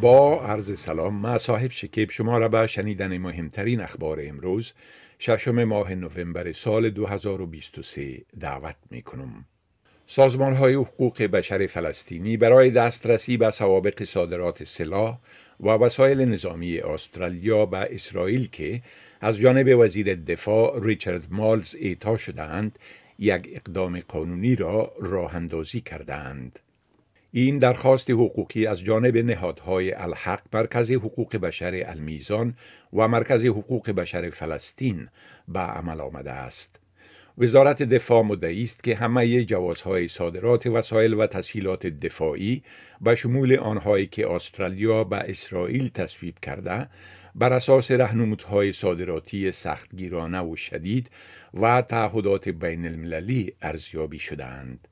با عرض سلام ما صاحب شکیب شما را به شنیدن مهمترین اخبار امروز ششم ماه نوامبر سال 2023 دعوت می کنم. سازمان های حقوق بشر فلسطینی برای دسترسی به سوابق صادرات سلاح و وسایل نظامی استرالیا به اسرائیل که از جانب وزیر دفاع ریچارد مالز اعطا شدهاند یک اقدام قانونی را راه اندازی کردند. این درخواست حقوقی از جانب نهادهای الحق مرکز حقوق بشر المیزان و مرکز حقوق بشر فلسطین به عمل آمده است. وزارت دفاع مدعی است که همه جوازهای صادرات وسایل و تسهیلات دفاعی به شمول آنهایی که استرالیا به اسرائیل تصویب کرده بر اساس رهنمودهای صادراتی سختگیرانه و شدید و تعهدات بین المللی ارزیابی شدهاند.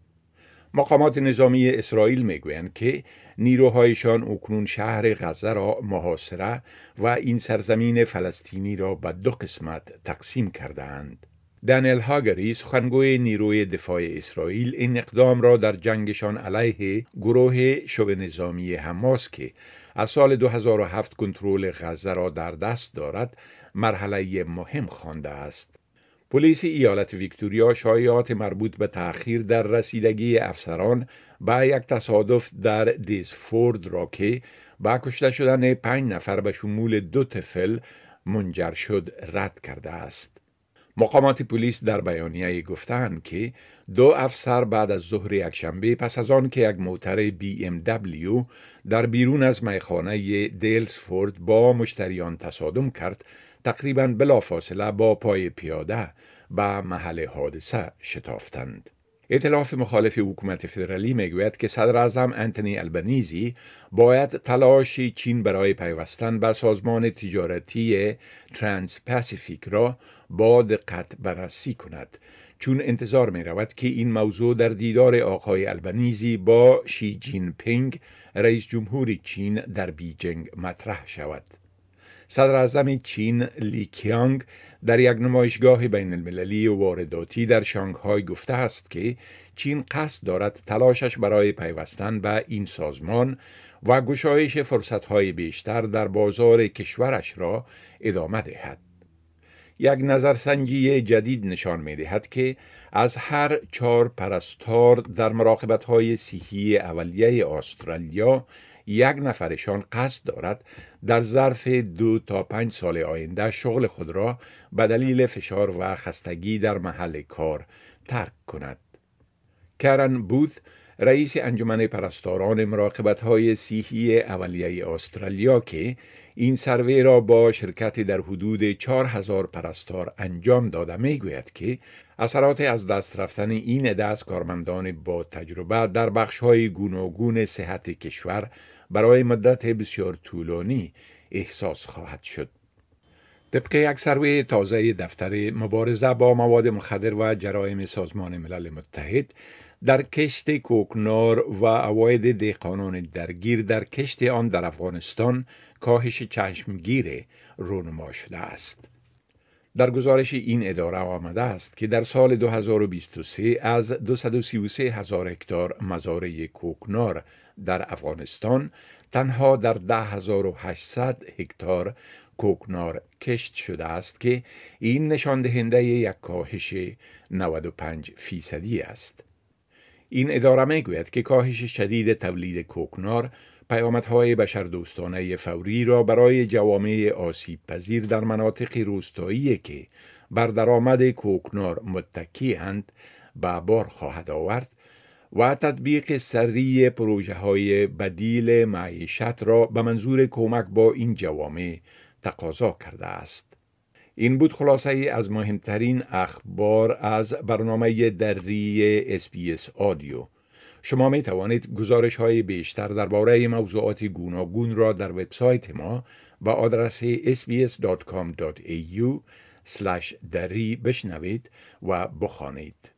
مقامات نظامی اسرائیل می‌گویند که نیروهایشان اکنون شهر غزه را محاصره و این سرزمین فلسطینی را به دو قسمت تقسیم کردند. دانیل هاگری سخنگوی نیروی دفاع اسرائیل این اقدام را در جنگشان علیه گروه شبه نظامی حماس که از سال 2007 کنترل غزه را در دست دارد مرحله مهم خوانده است. پلیس ایالت ویکتوریا شایعات مربوط به تأخیر در رسیدگی افسران به یک تصادف در دیزفورد را که با کشته شدن پنج نفر به شمول دو طفل منجر شد رد کرده است. مقامات پلیس در بیانیه گفتند که دو افسر بعد از ظهر یکشنبه پس از آن که یک موتر بی ام دبلیو در بیرون از میخانه دیلزفورد با مشتریان تصادم کرد تقریبا بلافاصله با پای پیاده به محل حادثه شتافتند. ائتلاف مخالف حکومت فدرالی می‌گوید که صدر اعظم انتونی البنیزی باید تلاش چین برای پیوستن به سازمان تجارتی ترانس پاسیفیک را با دقت بررسی کند چون انتظار می رود که این موضوع در دیدار آقای البنیزی با شی جین پینگ رئیس جمهور چین در بیجنگ مطرح شود. صدر اعظم چین لی کیانگ در یک نمایشگاه بین المللی و وارداتی در شانگهای گفته است که چین قصد دارد تلاشش برای پیوستن به این سازمان و گشایش فرصتهای بیشتر در بازار کشورش را ادامه دهد. یک نظرسنجی جدید نشان می دهد که از هر چهار پرستار در مراقبت های صحی اولیه استرالیا یک نفرشان قصد دارد در ظرف دو تا پنج سال آینده شغل خود را به دلیل فشار و خستگی در محل کار ترک کند. کرن بوث رئیس انجمن پرستاران مراقبت های سیحی اولیه استرالیا که این سروی را با شرکت در حدود 4000 پرستار انجام داده می گوید که اثرات از دست رفتن این از کارمندان با تجربه در بخش های گوناگون صحت کشور برای مدت بسیار طولانی احساس خواهد شد. طبق یک سروی تازه دفتر مبارزه با مواد مخدر و جرایم سازمان ملل متحد در کشت کوکنار و اواید دیقانان درگیر در کشت آن در افغانستان کاهش چشمگیر رونما شده است. در گزارش این اداره آمده است که در سال 2023 از 233 هزار هکتار مزارع کوکنار در افغانستان تنها در 10800 هکتار کوکنار کشت شده است که این نشان دهنده یک کاهش 95 فیصدی است. این اداره می گوید که کاهش شدید تولید کوکنار پیامدهای بشردوستانه فوری را برای جوامع آسیب پذیر در مناطق روستایی که بر درآمد کوکنار متکی هند به بار خواهد آورد و تطبیق سری پروژه های بدیل معیشت را به منظور کمک با این جوامع تقاضا کرده است. این بود خلاصه ای از مهمترین اخبار از برنامه دری اسپیس آدیو. شما می توانید گزارش های بیشتر درباره موضوعات گوناگون را در وبسایت ما با آدرس sbs.com.au دری بشنوید و بخوانید.